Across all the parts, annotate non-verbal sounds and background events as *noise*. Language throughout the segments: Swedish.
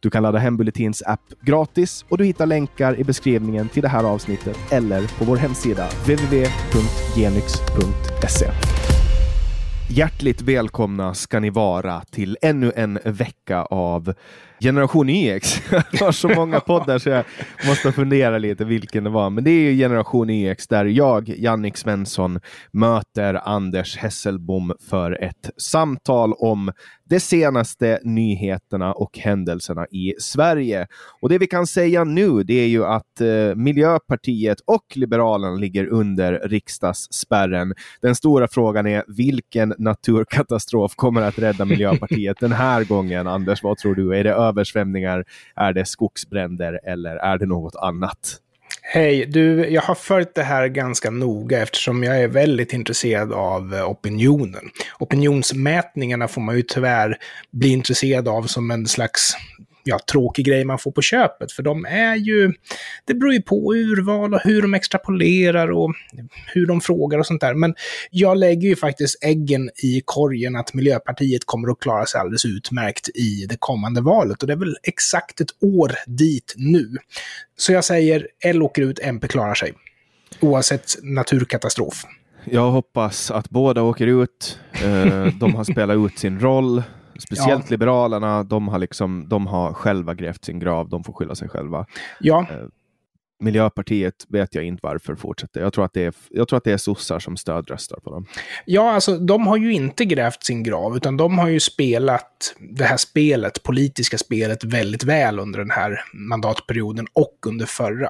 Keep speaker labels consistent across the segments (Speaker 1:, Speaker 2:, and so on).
Speaker 1: Du kan ladda hem Bulletins app gratis och du hittar länkar i beskrivningen till det här avsnittet eller på vår hemsida www.genyx.se. Hjärtligt välkomna ska ni vara till ännu en vecka av Generation EX. *laughs* Jag har så många *laughs* poddar så jag måste fundera lite vilken det var. Men det är ju Generation EX där jag, Jannik Svensson, möter Anders Hesselbom för ett samtal om de senaste nyheterna och händelserna i Sverige. Och det vi kan säga nu det är ju att eh, Miljöpartiet och Liberalerna ligger under riksdagsspärren. Den stora frågan är vilken naturkatastrof kommer att rädda Miljöpartiet den här gången? Anders, vad tror du? Är det översvämningar? Är det skogsbränder eller är det något annat?
Speaker 2: Hej, du, jag har följt det här ganska noga eftersom jag är väldigt intresserad av eh, opinionen. Opinionsmätningarna får man ju tyvärr bli intresserad av som en slags ja, tråkig grej man får på köpet. För de är ju, det beror ju på urval och hur de extrapolerar och hur de frågar och sånt där. Men jag lägger ju faktiskt äggen i korgen att Miljöpartiet kommer att klara sig alldeles utmärkt i det kommande valet. Och det är väl exakt ett år dit nu. Så jag säger, L åker ut, MP klarar sig. Oavsett naturkatastrof.
Speaker 1: Jag hoppas att båda åker ut. Eh, de har spelat ut sin roll. Speciellt ja. Liberalerna, de har, liksom, de har själva grävt sin grav, de får skylla sig själva.
Speaker 2: Ja.
Speaker 1: Miljöpartiet vet jag inte varför fortsätter. Jag tror att det är, jag tror att det är sossar som stödröstar på dem.
Speaker 2: Ja, alltså de har ju inte grävt sin grav, utan de har ju spelat det här spelet, politiska spelet, väldigt väl under den här mandatperioden och under förra.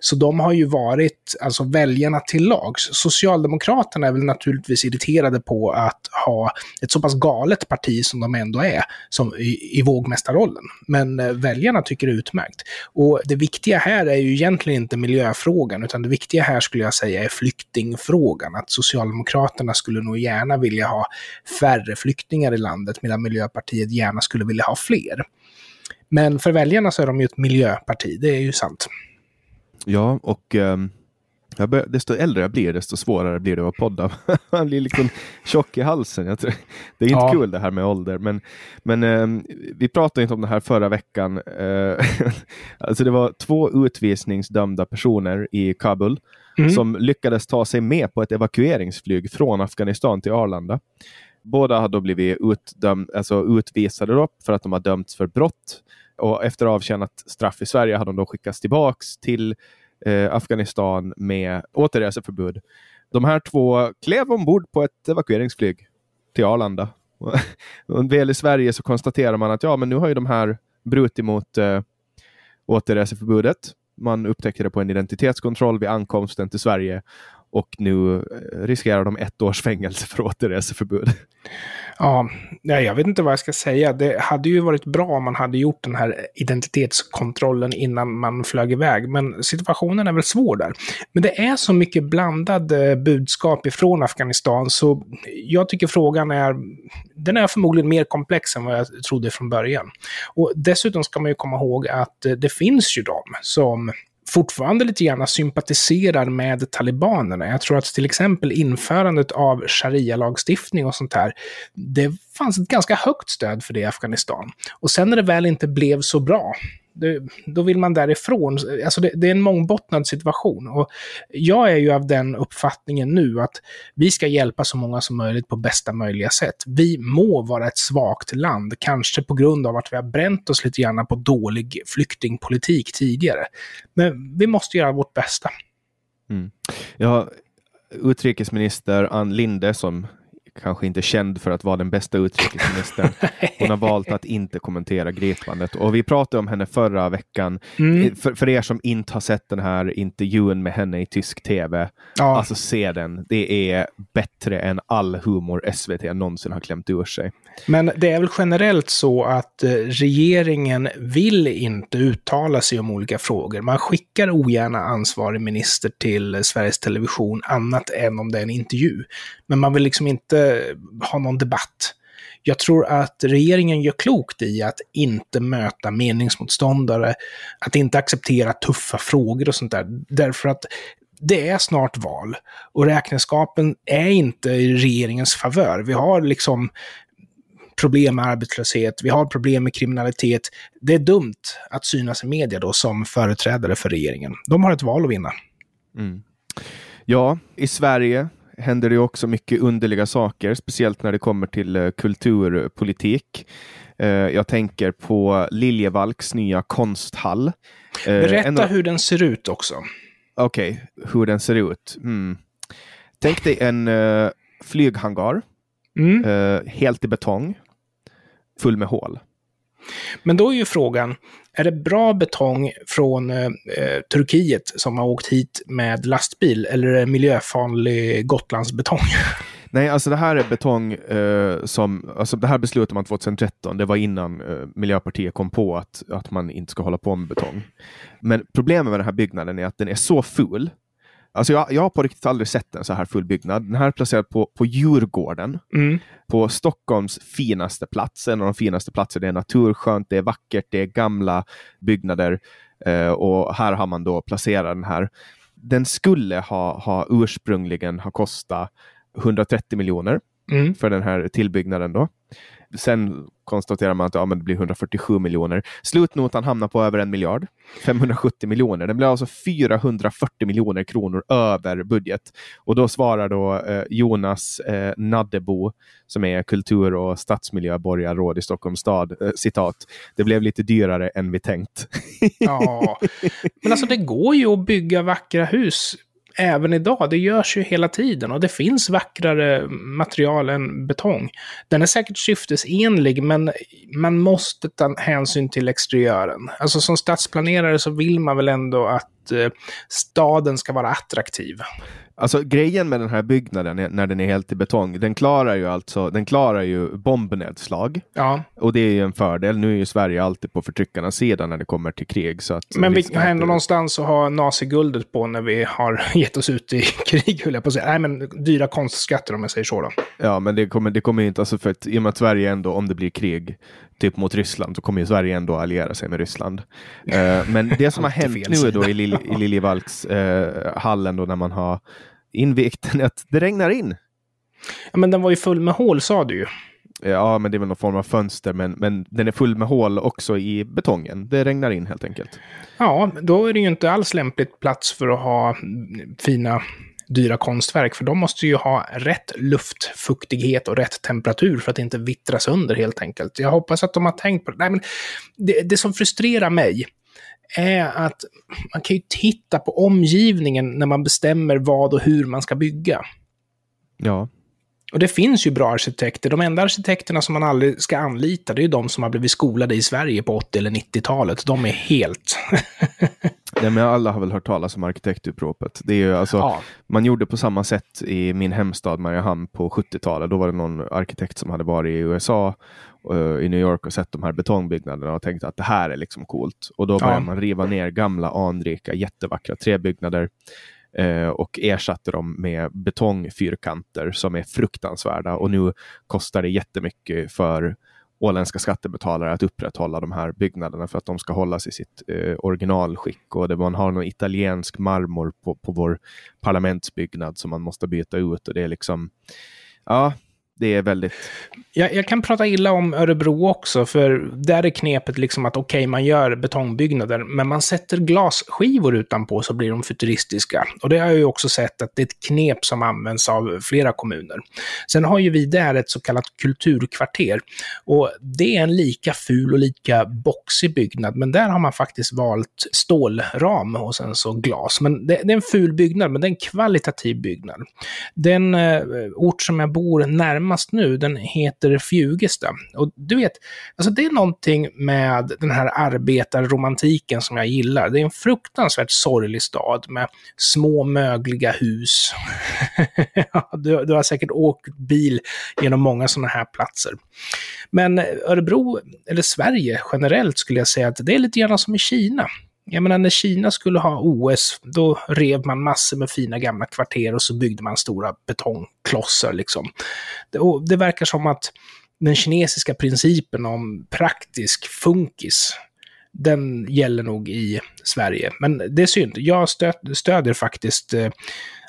Speaker 2: Så de har ju varit, alltså väljarna till lags. Socialdemokraterna är väl naturligtvis irriterade på att ha ett så pass galet parti som de ändå är, som i, i vågmästarrollen. Men eh, väljarna tycker det är utmärkt. Och det viktiga här är ju egentligen egentligen inte miljöfrågan, utan det viktiga här skulle jag säga är flyktingfrågan. Att Socialdemokraterna skulle nog gärna vilja ha färre flyktingar i landet, medan Miljöpartiet gärna skulle vilja ha fler. Men för väljarna så är de ju ett miljöparti, det är ju sant.
Speaker 1: Ja, och um bör, desto äldre jag blir, desto svårare blir det att podda. *laughs* Man blir liksom tjock i halsen. Jag tror, det är inte ja. kul det här med ålder, men, men eh, vi pratade inte om det här förra veckan. Eh, *laughs* alltså det var två utvisningsdömda personer i Kabul mm. som lyckades ta sig med på ett evakueringsflyg från Afghanistan till Arlanda. Båda hade då blivit utdöm, alltså utvisade då för att de har dömts för brott och efter avtjänat straff i Sverige hade de då skickats tillbaks till eh, Afghanistan med återreseförbud. De här två klev ombord på ett evakueringsflyg till Arlanda. *laughs* väl i Sverige så konstaterar man att ja, men nu har ju de här brutit mot eh, återreseförbudet. Man upptäckte det på en identitetskontroll vid ankomsten till Sverige och nu eh, riskerar de ett års fängelse för återreseförbud.
Speaker 2: Ja, jag vet inte vad jag ska säga. Det hade ju varit bra om man hade gjort den här identitetskontrollen innan man flög iväg, men situationen är väl svår där. Men det är så mycket blandad eh, budskap ifrån Afghanistan, så jag tycker frågan är, den är förmodligen mer komplex än vad jag trodde från början. Och dessutom ska man ju komma ihåg att eh, det finns ju de som fortfarande lite grann sympatiserar med talibanerna. Jag tror att till exempel införandet av sharia-lagstiftning och sånt här, det fanns ett ganska högt stöd för det i Afghanistan. Och sen när det väl inte blev så bra, det, då vill man därifrån. Alltså det, det, är en mångbottnad situation. Och jag är ju av den uppfattningen nu att vi ska hjälpa så många som möjligt på bästa möjliga sätt. Vi må vara ett svagt land, kanske på grund av att vi har bränt oss lite grann på dålig flyktingpolitik tidigare. Men vi måste göra vårt bästa.
Speaker 1: Mm. Ja, utrikesminister Ann Linde som kanske inte känd för att vara den bästa utrikesministern. Hon har valt att inte kommentera gripandet. Och vi pratade om henne förra veckan. Mm. För, för, er som inte har sett den här intervjun med henne i tysk tv, ja. alltså se den. Det är bättre än all humor SVT någonsin har klämt ur sig.
Speaker 2: Men det är väl generellt så att eh, regeringen vill inte uttala sig om olika frågor. Man skickar ogärna ansvarig minister till Sveriges Television annat än om det är en intervju. Men man vill liksom inte ha någon debatt. Jag tror att regeringen gör klokt i att inte möta meningsmotståndare, att inte acceptera tuffa frågor och sånt där. Därför att det är snart val och räkenskapen är inte i regeringens favör. Vi har liksom problem med arbetslöshet, vi har problem med kriminalitet. Det är dumt att synas i media då som företrädare för regeringen. De har ett val att vinna.
Speaker 1: Mm. Ja, i Sverige händer det också mycket underliga saker, speciellt när det kommer till uh, kulturpolitik. Uh, jag tänker på Liljevalchs nya konsthall. Uh,
Speaker 2: Berätta hur den ser ut också.
Speaker 1: Okej, okay, hur den ser ut. Mm. Tänk dig en flyghangar, mm. helt i betong, full med hål.
Speaker 2: Men då är ju frågan, är det bra betong från eh, eh, Turkiet som har åkt hit med lastbil eller är det miljöfarlig Gotlandsbetong? *laughs*
Speaker 1: Nej, alltså det här är betong eh, som, alltså det här beslutade man 2013, det var innan eh, Miljöpartiet kom på att, att man inte ska hålla på med betong. Men problemet med den här byggnaden är att den är så ful. Alltså jag, jag har på riktigt aldrig sett en så här full byggnad. Den här är placerad på, på Djurgården, mm. på Stockholms finaste plats. En av de finaste platserna. Det är naturskönt, det är vackert, det är gamla byggnader eh, och här har man då placerat den här. Den skulle ha, ha ursprungligen ha kostat 130 miljoner mm. för den här tillbyggnaden. Då. Sen konstaterar man att ja, men det blir 147 miljoner. Slutnotan hamnar på över en miljard. 570 miljoner. Den blir alltså 440 miljoner kronor över budget. Och då svarar då eh, Jonas eh, Naddebo, som är kultur och stadsmiljöborgarråd i Stockholms stad, eh, citat, det blev lite dyrare än vi tänkt.
Speaker 2: ja, men alltså det går ju att bygga vackra hus även idag. Det görs ju hela tiden och det finns vackrare material än betong. Den är säkert syftesenlig, men man måste ta hänsyn till exteriören. Alltså som stadsplanerare så vill man väl ändå att staden ska vara attraktiv.
Speaker 1: Alltså grejen med den här byggnaden när den är helt i betong, den klarar ju alltså, den klarar ju bombnedslag. Ja. Och det är ju en fördel. Nu är ju Sverige alltid på förtryckarnas sida när det kommer till krig. Så att
Speaker 2: Men vi har ändå någonstans att ha naziguldet på när vi har *laughs* gett oss ut i *laughs* krig, höll jag på att säga. Nej, men dyra konstskatter om jag säger så då.
Speaker 1: Ja, men det kommer, det kommer inte, alltså för att i och med att Sverige ändå, om det blir krig, typ mot Ryssland, så kommer ju Sverige ändå alliera sig med Ryssland. uh, men det som *laughs* har hänt nu då i, Lil, i Liljevalchs uh, hallen då när man har invigt den, att det regnar in.
Speaker 2: Ja, men den var ju full med hål sa du ju.
Speaker 1: Ja, men det är väl någon form av fönster, men, men den är full med hål också i betongen. Det regnar in helt enkelt.
Speaker 2: Ja, då är det ju inte alls lämpligt plats för att ha fina dyra konstverk, för de måste ju ha rätt luftfuktighet och rätt temperatur för att inte vittra sönder helt enkelt. Jag hoppas att de har tänkt på det. Nej, men det, det som frustrerar mig är att man kan ju titta på omgivningen när man bestämmer vad och hur man ska bygga.
Speaker 1: Ja.
Speaker 2: Och det finns ju bra arkitekter. De enda arkitekterna som man aldrig ska anlita, det är ju de som har blivit skolade i Sverige på 80 eller 90-talet. De är helt... *laughs*
Speaker 1: Nej, men alla har väl hört talas om arkitektuppropet. Det är ju alltså, ja. Man gjorde på samma sätt i min hemstad Mariehamn på 70-talet. Då var det någon arkitekt som hade varit i USA uh, i New York och sett de här betongbyggnaderna och tänkte att det här är liksom coolt. Och då började ja. man riva ner gamla anrika jättevackra träbyggnader uh, och ersatte dem med betongfyrkanter som är fruktansvärda. Och nu kostar det jättemycket för åländska skattebetalare att upprätthålla de här byggnaderna för att de ska hållas i sitt eh, originalskick. Och det, man har någon italiensk marmor på, på vår parlamentsbyggnad som man måste byta ut. Och det är liksom, ja, det är väldigt...
Speaker 2: Jag, jag, kan prata illa om Örebro också, för där är knepet liksom att okej, okay, man gör betongbyggnader, men man sätter glasskivor utanpå så blir de futuristiska. Och det har jag ju också sett att det är ett knep som används av flera kommuner. Sen har ju vi där ett så kallat kulturkvarter. Och det är en lika ful och lika boxig byggnad, men där har man faktiskt valt stålram och sen så glas. Men det, det är en ful byggnad, men det är en kvalitativ byggnad. Den eh, ort som jag bor närmast närmast nu, den heter Fjugesta. Och du vet, alltså det är någonting med den här arbetarromantiken som jag gillar. Det är en fruktansvärt sorglig stad med små mögliga hus. *laughs* du, du har säkert åkt bil genom många sådana här platser. Men Örebro, eller Sverige generellt, skulle jag säga att det är lite grann som i Kina. Jag menar, när Kina skulle ha OS, då rev man massor med fina gamla kvarter och så byggde man stora betongklossar liksom. Det, det verkar som att den kinesiska principen om praktisk funkis, den gäller nog i Sverige. Men det är synd. Jag stöd, stödjer faktiskt eh,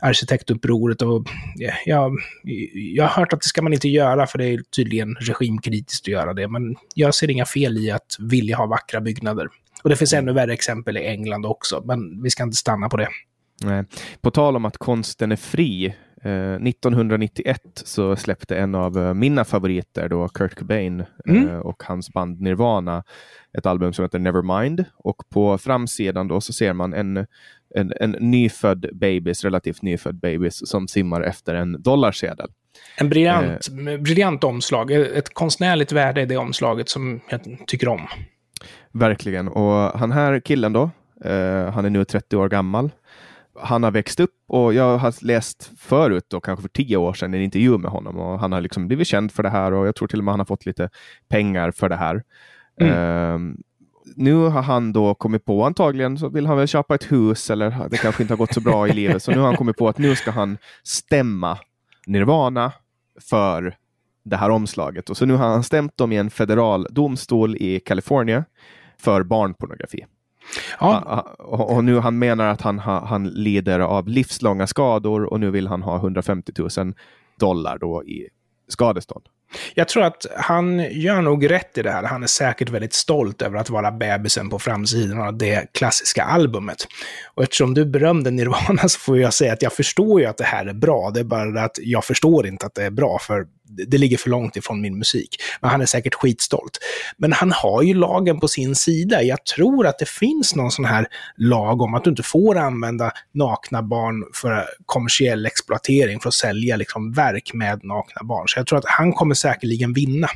Speaker 2: arkitektupproret och ja, jag, jag har hört att det ska man inte göra för det är tydligen regimkritiskt att göra det. Men jag ser inga fel i att vilja ha vackra byggnader. Och det finns ännu värre exempel i England också, men vi ska inte stanna på det.
Speaker 1: Nej. På tal om att konsten är fri. Eh, 1991 så släppte en av eh, mina favoriter, då Kurt Cobain mm. eh, och hans band Nirvana, ett album som heter Nevermind. Och på framsidan då så ser man en, en, en nyfödd bebis, relativt nyfödd bebis, som simmar efter en dollarsedel.
Speaker 2: En briljant, eh, briljant omslag, ett konstnärligt värde i det omslaget som jag tycker om.
Speaker 1: Verkligen. Och han här killen då, eh, han är nu 30 år gammal. Han har växt upp och jag har läst förut, då, kanske för tio år sedan, en intervju med honom och han har liksom blivit känd för det här och jag tror till och med han har fått lite pengar för det här. Mm. Uh, nu har han då kommit på, antagligen så vill han väl köpa ett hus eller det kanske inte har gått så bra i livet, så nu har han kommit på att nu ska han stämma Nirvana för det här omslaget. Och så nu har han stämt dem i en federal domstol i Kalifornien för barnpornografi. Ja. Och nu han menar att han, han lider av livslånga skador och nu vill han ha 150 000 dollar då i skadestånd.
Speaker 2: Jag tror att han gör nog rätt i det här. Han är säkert väldigt stolt över att vara bebisen på framsidan av det klassiska albumet. Och eftersom du berömde Nirvana så får jag säga att jag förstår ju att det här är bra. Det är bara att jag förstår inte att det är bra, för det ligger för långt ifrån min musik. Men han är säkert skitstolt. Men han har ju lagen på sin sida. Jag tror att det finns någon sån här lag om att du inte får använda nakna barn för kommersiell exploatering, för att sälja liksom verk med nakna barn. Så jag tror att han kommer säkerligen vinna.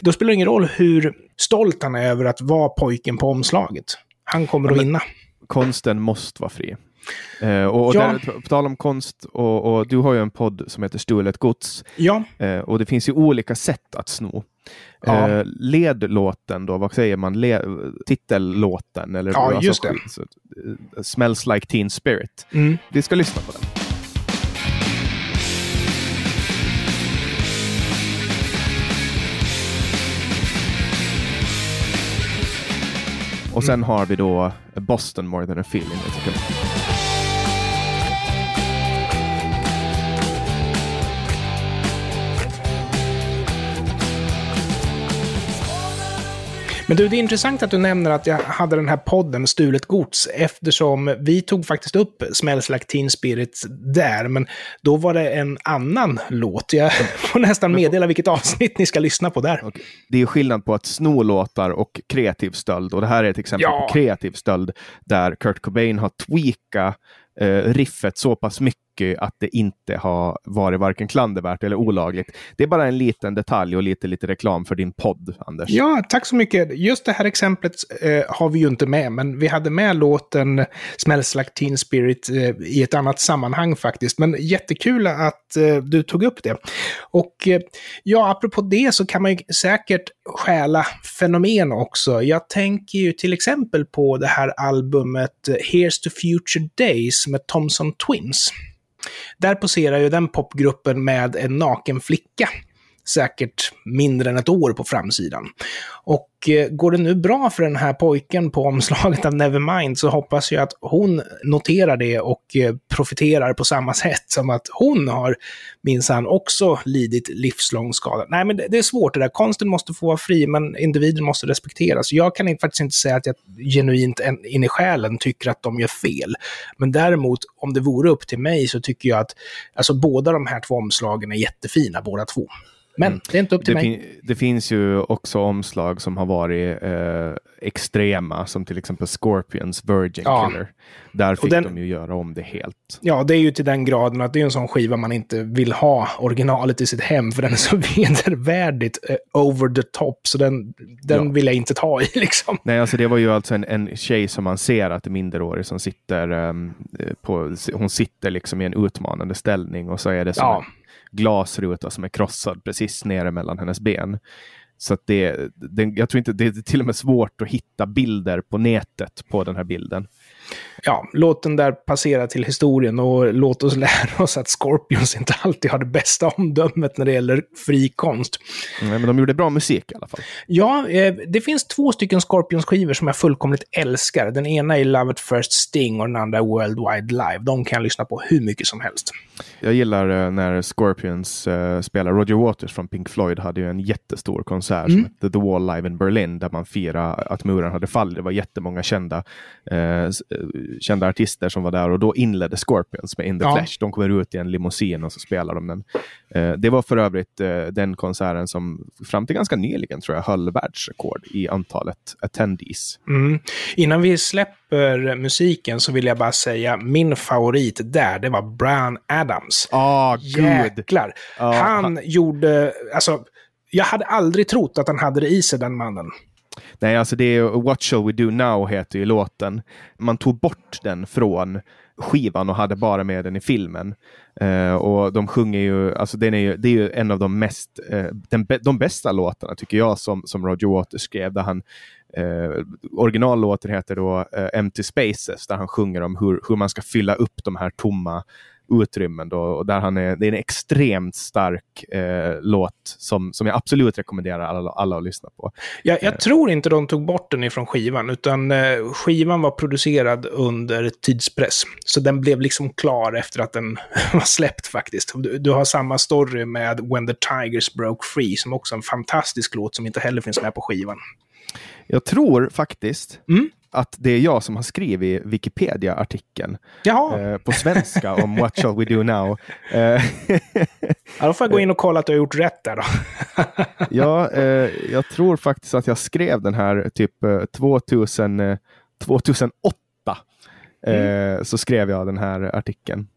Speaker 2: Då spelar det ingen roll hur stolt han är över att vara pojken på omslaget. Han kommer att vinna.
Speaker 1: Konsten måste vara fri. Eh, och, ja. där, på tal om konst, och, och, du har ju en podd som heter Stulet gods.
Speaker 2: Ja.
Speaker 1: Eh, och det finns ju olika sätt att sno. Ja. Eh, ledlåten då, vad säger man? Le titellåten? Eller,
Speaker 2: ja, alltså, just det. Så,
Speaker 1: uh, smells like teen spirit.
Speaker 2: Mm.
Speaker 1: Vi ska lyssna på den. Och sen mm. har vi då Boston More than a feeling.
Speaker 2: Men du, det är intressant att du nämner att jag hade den här podden Stulet Gods, eftersom vi tog faktiskt upp Smells Like Teen Spirit där, men då var det en annan låt. Jag *laughs* får nästan meddela vilket avsnitt ni ska lyssna på där. Okay.
Speaker 1: Det är skillnad på att sno låtar och kreativ stöld, och det här är ett exempel ja. på kreativ stöld, där Kurt Cobain har tweakat eh, riffet så pass mycket Eh, att det inte har varit varken klandervärt eller olagligt. Det är bara en liten detalj och lite, lite reklam för din podd, Anders.
Speaker 2: Ja, tack så mycket. Just det här exemplet eh, har vi ju inte med, men vi hade med låten Smells Like Teen Spirit eh, i ett annat sammanhang faktiskt. Men jättekul att eh, du tog upp det. Och eh, ja, apropå det så kan man ju säkert stjäla fenomen också. Jag tänker ju till exempel på det här albumet eh, Here's to Future Days med Thomson Twins. Där poserar ju den popgruppen med en naken flicka säkert mindre än ett år på framsidan. Och eh, går det nu bra för den här pojken på omslaget av Nevermind så hoppas jag att hon noterar det och eh, profiterar på samma sätt som att hon har minsann också lidit livslång skada. Nej, men det är svårt det där. Konsten måste få vara fri, men individen måste respekteras. Jag kan faktiskt inte säga att jag genuint in i själen tycker att de gör fel. Men däremot, om det vore upp till mig så tycker jag att alltså, båda de här två omslagen är jättefina, båda två. Men mm. det är inte upp till
Speaker 1: det
Speaker 2: mig.
Speaker 1: Fin det finns ju också omslag som har varit eh, extrema, som till exempel Scorpions Virgin ja. Killer. Där fick den, de ju göra om det helt.
Speaker 2: Ja, det är ju till den graden att det är en sån skiva man inte vill ha originalet i sitt hem, för den är så *laughs* vedervärdigt eh, over the top, så den, den ja. vill jag inte ta i *laughs* liksom.
Speaker 1: Nej, alltså det var ju alltså en, en tjej som man ser att är minderårig som sitter um, på, hon sitter liksom i en utmanande ställning och så är det som ja. en glasruta som är krossad precis nere mellan hennes ben. Så det, det, jag tror inte, det är till och med svårt att hitta bilder på nätet på den här bilden
Speaker 2: ja, låt den där passera till historien och låt oss lära oss att Scorpions inte alltid har det bästa omdömet när det gäller fri konst.
Speaker 1: Nej, men de gjorde bra musik i alla fall.
Speaker 2: Ja, eh, det finns två stycken Scorpions-skivor som jag fullkomligt älskar. Den ena är Love at First Sting och den andra är Worldwide Live. De kan jag lyssna på hur mycket som helst.
Speaker 1: Jag gillar eh, när Scorpions uh, spelar. Roger Waters från Pink Floyd hade ju en jättestor konsert mm. som hette The Wall Live in Berlin där man firade att muren hade fallit. Det var jättemånga kända uh, kända artister som var där och då inledde Scorpions med In the ja. Flesh. De kommer ut i en limousin och så spelar de den. Eh, det var för övrigt eh, den konserten som fram till ganska nyligen tror jag höll världsrekord i antalet attendees.
Speaker 2: Mm. Innan vi släpper musiken så vill jag bara säga min favorit där, det var Brian Adams.
Speaker 1: Ah,
Speaker 2: Jäklar! Han, han gjorde, alltså, jag hade aldrig trott att han hade det i sig, den mannen.
Speaker 1: Nej, alltså det är What shall we do now heter ju låten. Man tog bort den från skivan och hade bara med den i filmen. Uh, och de sjunger ju, alltså den är ju, det är ju en av de mest, uh, den, de bästa låtarna tycker jag som, som Roger Waters skrev. Där han, uh, originallåten heter då Empty Spaces, där han sjunger om hur, hur man ska fylla upp de här tomma utrymmen. Då, och där han är, det är en extremt stark eh, låt som, som jag absolut rekommenderar alla, alla att lyssna på.
Speaker 2: Jag, jag eh. tror inte de tog bort den ifrån skivan, utan eh, skivan var producerad under tidspress. Så den blev liksom klar efter att den *laughs* var släppt faktiskt. Du, du, har samma story med When the Tigers Broke Free, som också är en fantastisk låt som inte heller finns med på skivan.
Speaker 1: Jag tror faktiskt mm att det är jag som har skrivit Wikipedia-artikeln eh, på svenska om *laughs* What shall we do now. Eh, *laughs*
Speaker 2: ja, då får jag gå in och kolla att du har gjort rätt där då. *laughs*
Speaker 1: ja, eh, jag tror faktiskt att jag skrev den här typ 2000, 2008. Eh, mm. Så skrev jag den här artikeln.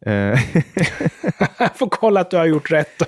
Speaker 2: Jag *laughs* får kolla att du har gjort rätt.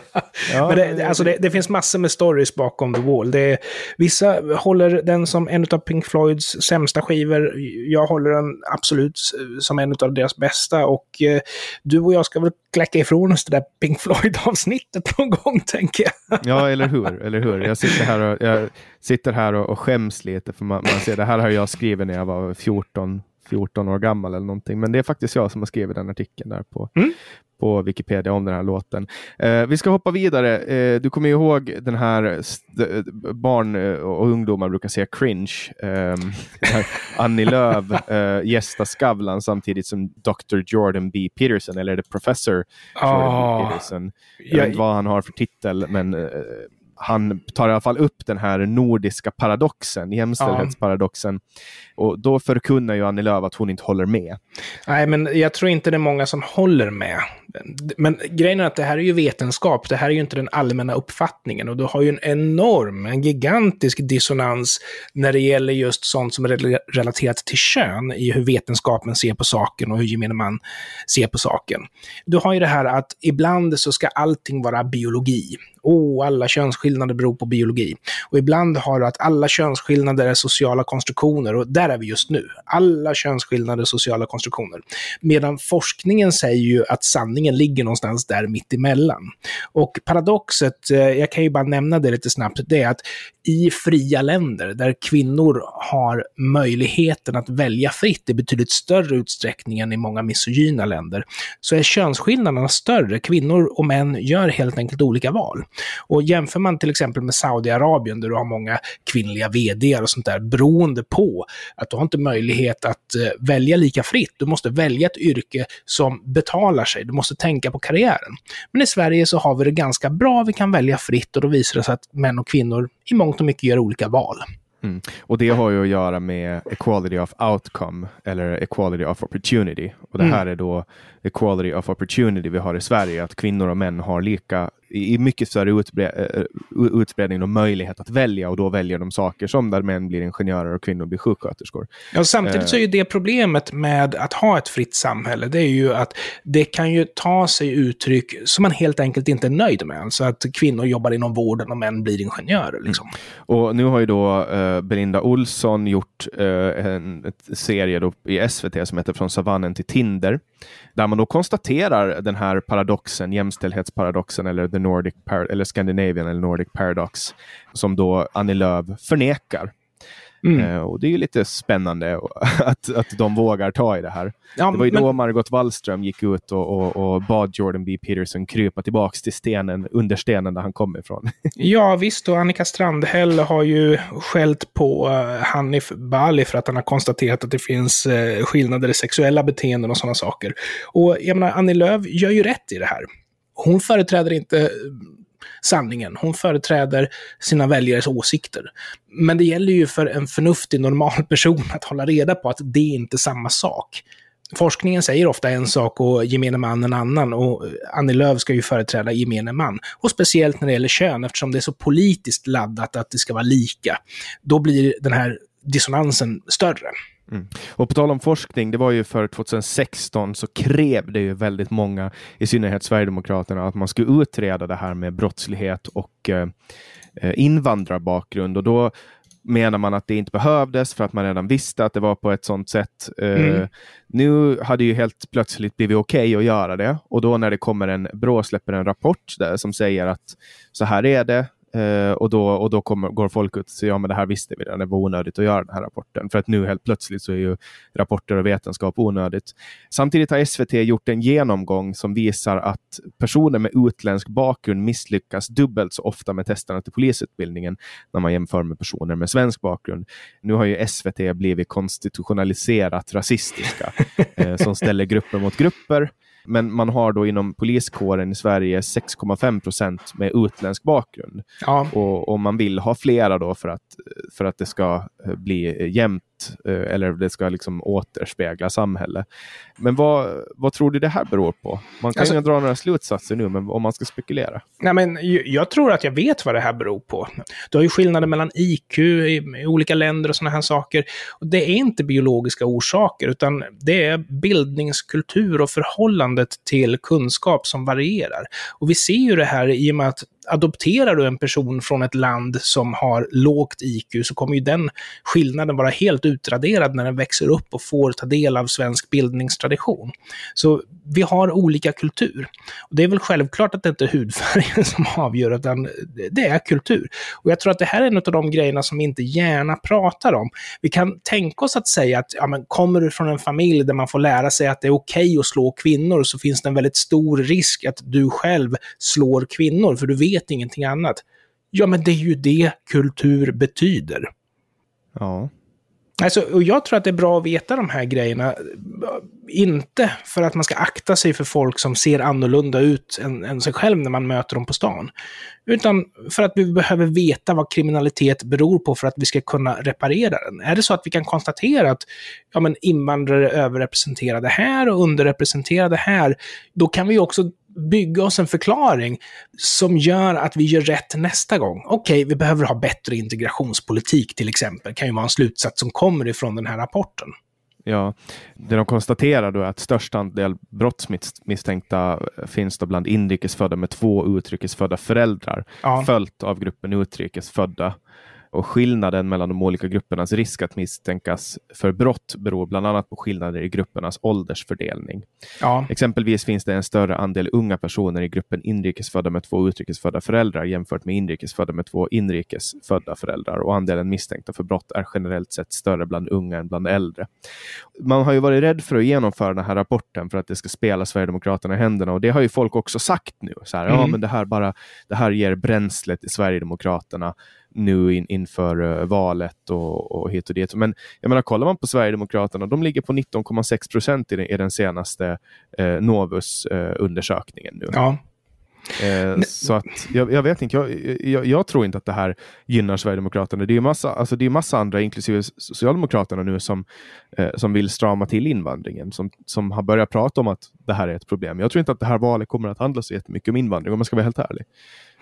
Speaker 2: Ja, Men det, alltså det, det, finns massor med stories bakom The Wall. Det, vissa håller den som en av Pink Floyds sämsta skivor. Jag håller den absolut som en av deras bästa. Och eh, du och jag ska väl kläcka ifrån oss det där Pink Floyd-avsnittet någon gång, tänker jag.
Speaker 1: ja, eller hur? Eller hur? Jag sitter här och, jag sitter här och, och skäms lite, för man, man ser det här har jag skrivit när jag var 14 14 år gammal eller någonting. Men det är faktiskt jag som har skrivit den artikeln där på, mm. på Wikipedia om den här låten. Eh, vi ska hoppa vidare. Eh, du kommer ihåg den här barn och ungdomar brukar säga cringe. *laughs* Eh, Annie Lööf eh, gästar Skavlan samtidigt som Dr. Jordan B. Peterson, eller är det Professor Jordan oh. B. Peterson? Jag vet inte vad han har för titel, men eh, han tar i alla fall upp den här nordiska paradoxen, jämställdhetsparadoxen. Ja. Och då förkunnar ju Annie Lööf att hon inte håller med.
Speaker 2: Nej, men jag tror inte det är många som håller med. Men grejen är att det här är ju vetenskap, det här är ju inte den allmänna uppfattningen. Och du har ju en enorm, en gigantisk dissonans när det gäller just sånt som är relaterat till kön, i hur vetenskapen ser på saken och hur gemene man ser på saken. Du har ju det här att ibland så ska allting vara biologi oh, alla könsskillnader beror på biologi. Och ibland har du att alla könsskillnader är sociala konstruktioner och där är vi just nu. Alla könsskillnader är sociala konstruktioner. Medan forskningen säger ju att sanningen ligger någonstans där mitt emellan. Och paradoxet, eh, jag kan ju bara nämna det lite snabbt, det är att i fria länder där kvinnor har möjligheten att välja fritt i betydligt större utsträckning än i många misogyna länder, så är könsskillnaderna större. Kvinnor och män gör helt enkelt olika val. Och jämför man till exempel med Saudiarabien, där du har många kvinnliga vd och sånt där, beroende på att du har inte möjlighet att eh, välja lika fritt. Du måste välja ett yrke som betalar sig. Du måste tänka på karriären. Men i Sverige så har vi det ganska bra. Vi kan välja fritt och då visar det sig att män och kvinnor i mångt och mycket gör olika val.
Speaker 1: Mm. Och det har ju att göra med equality of outcome eller equality of opportunity. Och det mm. här är då equality of opportunity vi har i Sverige, att kvinnor och män har lika i mycket större utbre uh, utbredning och möjlighet att välja och då väljer de saker som där män blir ingenjörer och kvinnor blir sjuksköterskor.
Speaker 2: Ja, samtidigt så är ju det problemet med att ha ett fritt samhälle, det är ju att det kan ju ta sig uttryck som man helt enkelt inte är nöjd med. Alltså att kvinnor jobbar inom vården och män blir ingenjörer. Liksom.
Speaker 1: Mm. Och nu har ju då uh, Belinda Olsson gjort uh, en serie i SVT som heter Från savannen till Tinder, där man då konstaterar den här paradoxen, jämställdhetsparadoxen eller the Nordic eller Scandinavian eller Nordic paradox, som då Annie Lööf förnekar. Mm. Uh, och det är ju lite spännande *laughs* att, att de vågar ta i det här. Ja, det var ju men... då Margot Wallström gick ut och, och, och, bad Jordan B. Peterson krypa tillbaka till stenen, under stenen där han kom ifrån. *laughs*
Speaker 2: ja visst, och Annika Strandhäll har ju skällt på uh, Hanif Bali för att han har konstaterat att det finns uh, skillnader i sexuella beteenden och sådana saker. Och jag menar, Annie Lööf gör ju rätt i det här. Hon företräder inte sanningen. Hon företräder sina väljares åsikter. Men det gäller ju för en förnuftig, normal person att hålla reda på att det är inte samma sak. Forskningen säger ofta en sak och gemene man en annan och Annie Lööf ska ju företräda gemene man. Och speciellt när det gäller kön, eftersom det är så politiskt laddat att det ska vara lika. Då blir den här dissonansen större.
Speaker 1: Mm. Och på tal om forskning, det var ju för 2016 så krävde ju väldigt många, i synnerhet Sverigedemokraterna, att man skulle utreda det här med brottslighet och eh, eh, invandrarbakgrund. Och då menar man att det inte behövdes för att man redan visste att det var på ett sådant sätt. Eh, mm. nu hade ju helt plötsligt blivit okej okay att göra det och då när det kommer en, Brå släpper en rapport där som säger att så här är det, Uh, och då, och då kommer, går folk ut och säger ja men det här visste vi redan, det var onödigt att göra den här rapporten. För att nu helt plötsligt så är ju rapporter och vetenskap onödigt. Samtidigt har SVT gjort en genomgång som visar att personer med utländsk bakgrund misslyckas dubbelt så ofta med testerna till polisutbildningen när man jämför med personer med svensk bakgrund. Nu har ju SVT blivit konstitutionaliserat rasistiska uh, *laughs* som ställer grupper mot grupper. Men man har då inom poliskåren i Sverige 6,5 procent med utländsk bakgrund. Ja. Och, och, man vill ha flera då för att, för att det ska eh, bli jämnt Eh, eller det ska liksom återspegla samhället. Men vad, vad tror du det här beror på? Man kan alltså, ju dra några slutsatser nu, men om man ska spekulera.
Speaker 2: Nej, men jag tror att jag vet vad det här beror på. Du har ju skillnader mellan IQ i, i olika länder och sådana här saker. Och det är inte biologiska orsaker, utan det är bildningskultur och förhållandet till kunskap som varierar. Och vi ser ju det här i och med att adopterar du en person från ett land som har lågt IQ så kommer ju den skillnaden vara helt utraderad när den växer upp och får ta del av svensk bildningstradition. Så vi har olika kultur. Och det är väl självklart att det inte är hudfärgen *laughs* som avgör, utan det är kultur. Och jag tror att det här är en av de grejerna som vi inte gärna pratar om. Vi kan tänka oss att säga att ja, men kommer du från en familj där man får lära sig att det är okej okay att slå kvinnor, så finns det en väldigt stor risk att du själv slår kvinnor, för du vet ingenting annat. Ja, men det är ju det kultur betyder.
Speaker 1: Ja.
Speaker 2: Alltså, och jag tror att det är bra att veta de här grejerna. Inte för att man ska akta sig för folk som ser annorlunda ut än, än sig själv när man möter dem på stan. Utan för att vi behöver veta vad kriminalitet beror på för att vi ska kunna reparera den. Är det så att vi kan konstatera att ja, men invandrare är överrepresenterade här och underrepresenterade här, då kan vi också bygga oss en förklaring som gör att vi gör rätt nästa gång. Okej, okay, vi behöver ha bättre integrationspolitik till exempel, kan ju vara en slutsats som kommer ifrån den här rapporten.
Speaker 1: Ja, det de konstaterar då är att störst andel brottsmisstänkta finns då bland inrikesfödda med två utrikesfödda föräldrar, ja. följt av gruppen utrikesfödda och skillnaden mellan de olika gruppernas risk att misstänkas för brott beror bland annat på skillnader i gruppernas åldersfördelning. Ja. Exempelvis finns det en större andel unga personer i gruppen inrikesfödda med två utrikesfödda föräldrar jämfört med inrikesfödda med två inrikesfödda föräldrar och andelen misstänkta för brott är generellt sett större bland unga än bland äldre. Man har ju varit rädd för att genomföra den här rapporten för att det ska spela Sverigedemokraterna i händerna och det har ju folk också sagt nu. Så här, mm. ja, men det här bara, det här ger bränslet i Sverigedemokraterna nu in, inför uh, valet och, och hit och dit. Men jag menar, kollar man på Sverigedemokraterna, de ligger på 19,6 procent i, i, den senaste uh, Novus-undersökningen nu.
Speaker 2: Ja.
Speaker 1: Eh, så att, jag, jag vet inte, jag, jag, jag, tror inte att det här gynnar Sverigedemokraterna. Det är massa, alltså det är massa andra, inklusive Socialdemokraterna nu, som, eh, som vill strama till invandringen, som, som har börjat prata om att det här är ett problem. Jag tror inte att det här valet kommer att handla så jättemycket om invandring, om man ska vara helt ärlig.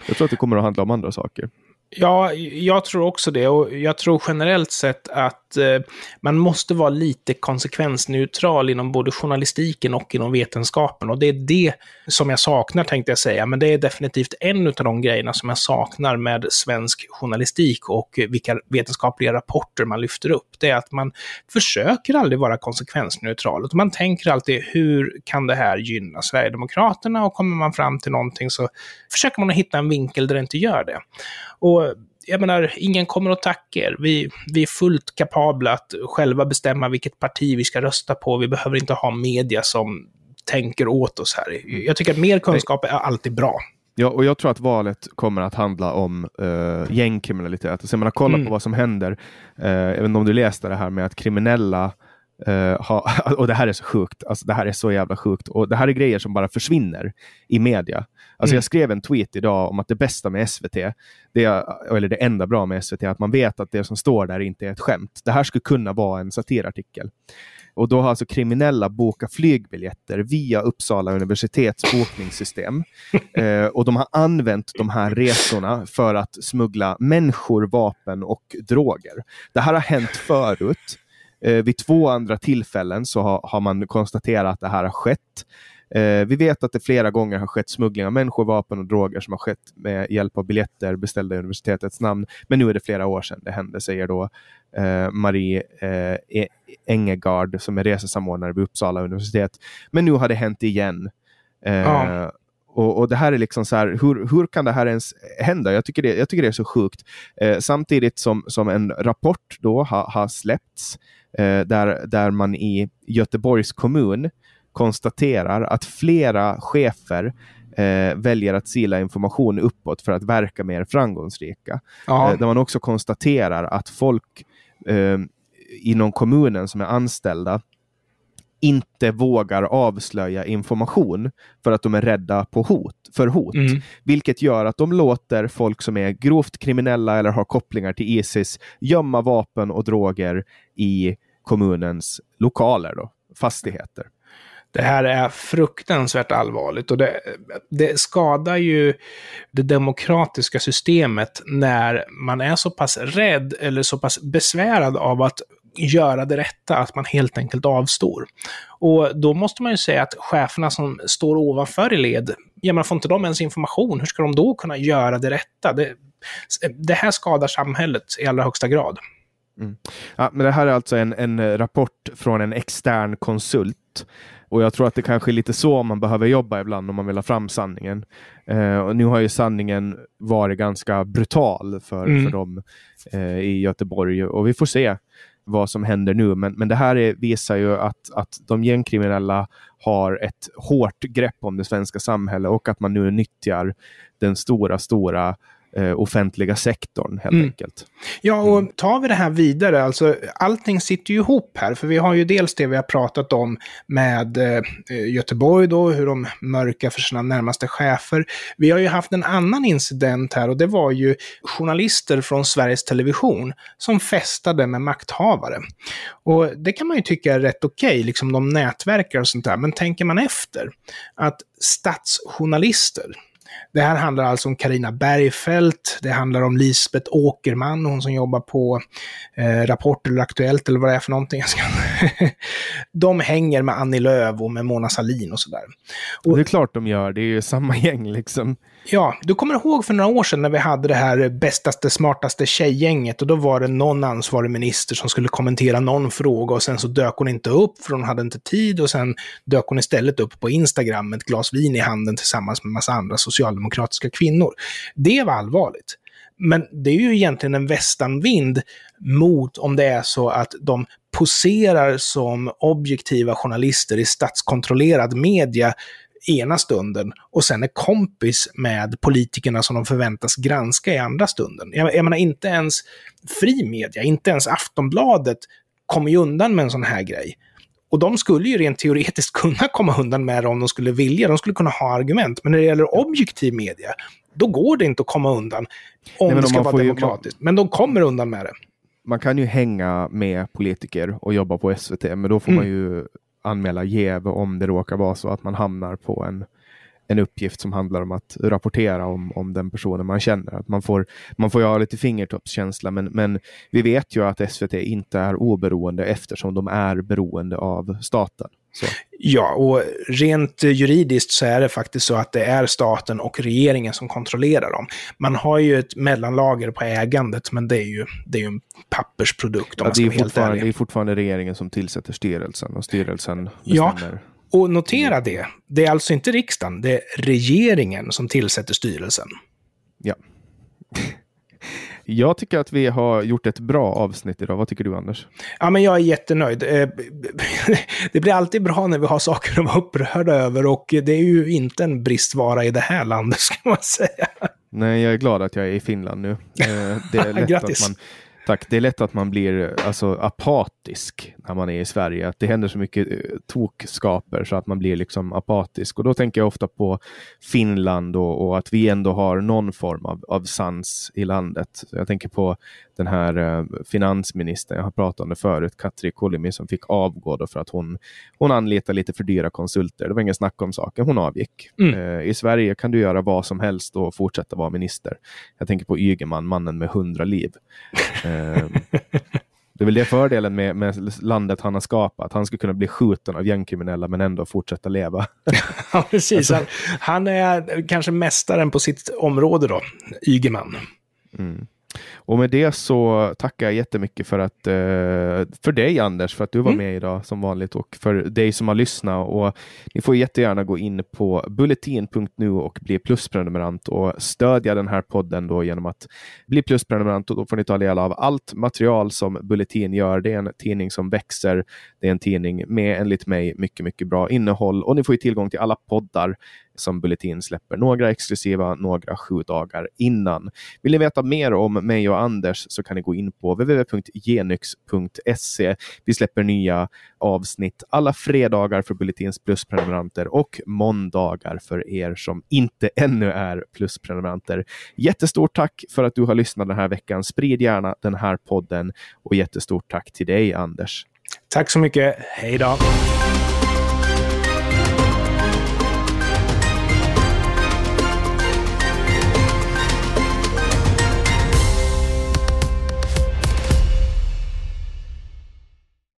Speaker 1: Jag tror att det kommer att handla om andra saker.
Speaker 2: Ja, jag tror också det. Och jag tror generellt sett att eh, man måste vara lite konsekvensneutral inom både journalistiken och inom vetenskapen. Och det är det som jag saknar, tänkte jag säga. Men det är definitivt en av de grejerna som jag saknar med svensk journalistik och vilka vetenskapliga rapporter man lyfter upp. Det är att man försöker aldrig vara konsekvensneutral. Man tänker alltid, hur kan det här gynna Sverigedemokraterna? Och kommer man fram till någonting så försöker man hitta en vinkel där det inte gör det. Och jag menar, ingen kommer att tacka er. Vi, vi är fullt kapabla att själva bestämma vilket parti vi ska rösta på. Vi behöver inte ha media som tänker åt oss här. Jag tycker att mer kunskap är alltid bra.
Speaker 1: Ja, och jag tror att valet kommer att handla om uh, gängkriminalitet. Alltså, man har kollat mm. på vad som händer. Uh, jag vet inte om du läste det här med att kriminella Uh, ha, *laughs* och det här är så sjukt. Alltså, det här är så jävla sjukt. Och det här är grejer som bara försvinner i media. Alltså mm. Jag skrev en tweet idag om att det bästa med SVT, det är, eller det enda bra med SVT, är att man vet att det som står där inte är ett skämt. Det här skulle kunna vara en satirartikel. Och då har alltså kriminella bokat flygbiljetter via Uppsala universitets bokningssystem. *laughs* eh, och de har använt de här resorna för att smuggla människor, vapen och droger. Det här har hänt förut. Eh, vid två andra tillfällen så har, har man konstaterat att det här har skett. Eh, vi vet att det flera gånger har skett smuggling av människor, vapen och droger som har skett med hjälp av biljetter beställda i universitetets namn. Men nu är det flera år sedan det hände, säger då eh, Marie eh, e-, Engegard som är resesamordnare vid Uppsala universitet. Men nu har det hänt igen. Eh, ja. Och, och, det här är liksom så här, hur, hur kan det här ens hända? Jag tycker det, jag tycker det är så sjukt. Eh, samtidigt som, som en rapport då har, har släppts eh, där, där man i Göteborgs kommun konstaterar att flera chefer eh, väljer att sila information uppåt för att verka mer framgångsrika. Eh, där man också konstaterar att folk eh, inom kommunen som är anställda inte vågar avslöja information för att de är rädda på hot, för hot. Mm. Vilket gör att de låter folk som är grovt kriminella eller har kopplingar till Isis gömma vapen och droger i kommunens lokaler, då, fastigheter.
Speaker 2: Det här är fruktansvärt allvarligt och det, det, skadar ju det demokratiska systemet när man är så pass rädd eller så pass besvärad av att göra det rätta, att man helt enkelt avstår. Och då måste man ju säga att cheferna som står ovanför i led, ja men får inte de ens information, hur ska de då kunna göra det rätta? Det, det här skadar samhället i allra högsta grad.
Speaker 1: Mm. Ja, men det här är alltså en, en rapport från en extern konsult och jag tror att det kanske är lite så man behöver jobba ibland om man vill ha fram sanningen. Eh, och nu har ju sanningen varit ganska brutal för, mm. för dem eh, i Göteborg och vi får se vad som händer nu. Men, men det här är, visar ju att, att de gängkriminella har ett hårt grepp om det svenska samhället och att man nu nyttjar den stora, stora eh, offentliga sektorn helt mm. enkelt.
Speaker 2: Ja, och mm. tar vi det här vidare, alltså allting sitter ju ihop här, för vi har ju dels det vi har pratat om med eh, Göteborg då, hur de mörkar för sina närmaste chefer. Vi har ju haft en annan incident här och det var ju journalister från Sveriges Television som festade med makthavare. Och det kan man ju tycka är rätt okej, okay, liksom de nätverkar och sånt där, men tänker man efter att statsjournalister, det här handlar alltså om Karina Bergfeldt, det handlar om Lisbeth Åkerman, hon som jobbar på eh, Rapport eller Aktuellt eller vad det är för någonting. *laughs* de hänger med Annie Lööf och med Mona Salin och sådär.
Speaker 1: Och, det är klart de gör, det är ju samma *laughs* gäng liksom.
Speaker 2: Ja, du kommer ihåg för några år sedan när vi hade det här bästaste, smartaste tjejgänget och då var det någon ansvarig minister som skulle kommentera någon fråga och sen så dök hon inte upp för hon hade inte tid och sen dök hon istället upp på Instagram med ett glas vin i handen tillsammans med massa andra socialdemokratiska kvinnor. Det var allvarligt. Men det är ju egentligen en västanvind mot om det är så att de poserar som objektiva journalister i statskontrollerad media ena stunden och sen är kompis med politikerna som de förväntas granska i andra stunden. Jag, jag menar, inte ens fri media, inte ens Aftonbladet kommer ju undan med en sån här grej. Och de skulle ju rent teoretiskt *laughs* kunna komma undan med det om de skulle vilja. De skulle kunna ha argument. Men när det gäller objektiv media, då går det inte att komma undan om Nej, det ska vara demokratiskt. Ju, men de kommer undan med det.
Speaker 1: Man kan ju hänga med politiker och jobba på SVT, men då får mm. man ju anmäla jäv om det råkar vara så att man hamnar på en en uppgift som handlar om att rapportera om, om den personen man känner. Att man, får, man får ju ha lite fingertoppskänsla, men, men vi vet ju att SVT inte är oberoende eftersom de är beroende av staten. Så.
Speaker 2: Ja, och rent juridiskt så är det faktiskt så att det är staten och regeringen som kontrollerar dem. Man har ju ett mellanlager på ägandet, men det är ju, det är ju en pappersprodukt om ja, man ska vara helt ärlig.
Speaker 1: Det är fortfarande regeringen som tillsätter styrelsen och styrelsen
Speaker 2: bestämmer. Ja, och notera det, det är alltså inte riksdagen, det är regeringen som tillsätter styrelsen.
Speaker 1: Ja. Jag tycker att vi har gjort ett bra avsnitt idag. Vad tycker du, Anders?
Speaker 2: Ja, men jag är jättenöjd. Eh, *laughs* det blir alltid bra när vi har saker att vara upprörda över och det är ju inte en bristvara i det här landet, *laughs* ska man säga.
Speaker 1: Nej, jag är glad att jag är i Finland nu. Eh, det är *laughs* lätt Grattis. att man Tack. Det är lätt att man blir alltså, apatisk när man är i Sverige. Att det händer så mycket eh, tokskaper så att man blir liksom apatisk. Och då tänker jag ofta på Finland och, och att vi ändå har någon form av, av sans i landet. Jag tänker på den här eh, finansministern, jag har pratat om det förut, Katri Kulimi som fick avgå för att hon, hon anlitade lite för dyra konsulter. Det var ingen snack om saken, hon avgick. Mm. Eh, I Sverige kan du göra vad som helst och fortsätta vara minister. Jag tänker på Ygeman, mannen med hundra liv. *laughs* eh, det är väl det fördelen med, med landet han har skapat. Han skulle kunna bli skjuten av gängkriminella men ändå fortsätta leva. *laughs*
Speaker 2: ja, precis. Alltså. Han, han, är kanske mästaren på sitt område då, Ygeman. Mm.
Speaker 1: Och med det så tackar jag jättemycket för att eh, för dig Anders, för att du var mm. med idag som vanligt och för dig som har lyssnat. Och ni får jättegärna gå in på bulletin.nu och bli plusprenumerant och stödja den här podden då genom att bli plusprenumerant och då får ni ta del av allt material som Bulletin gör. Det är en tidning som växer. Det är en tidning med enligt mig mycket, mycket bra innehåll och ni får tillgång till alla poddar som Bulletin släpper. Några exklusiva, några sju dagar innan. Vill ni veta mer om mig och Anders så kan ni gå in på www.genyx.se. Vi släpper nya avsnitt alla fredagar för Bulletins plusprenumeranter och måndagar för er som inte *laughs* ännu är plusprenumeranter. Jättestort tack för att du har lyssnat den här veckan. Sprid gärna den här podden och jättestort tack till dig Anders.
Speaker 2: Tack så mycket. Hej då!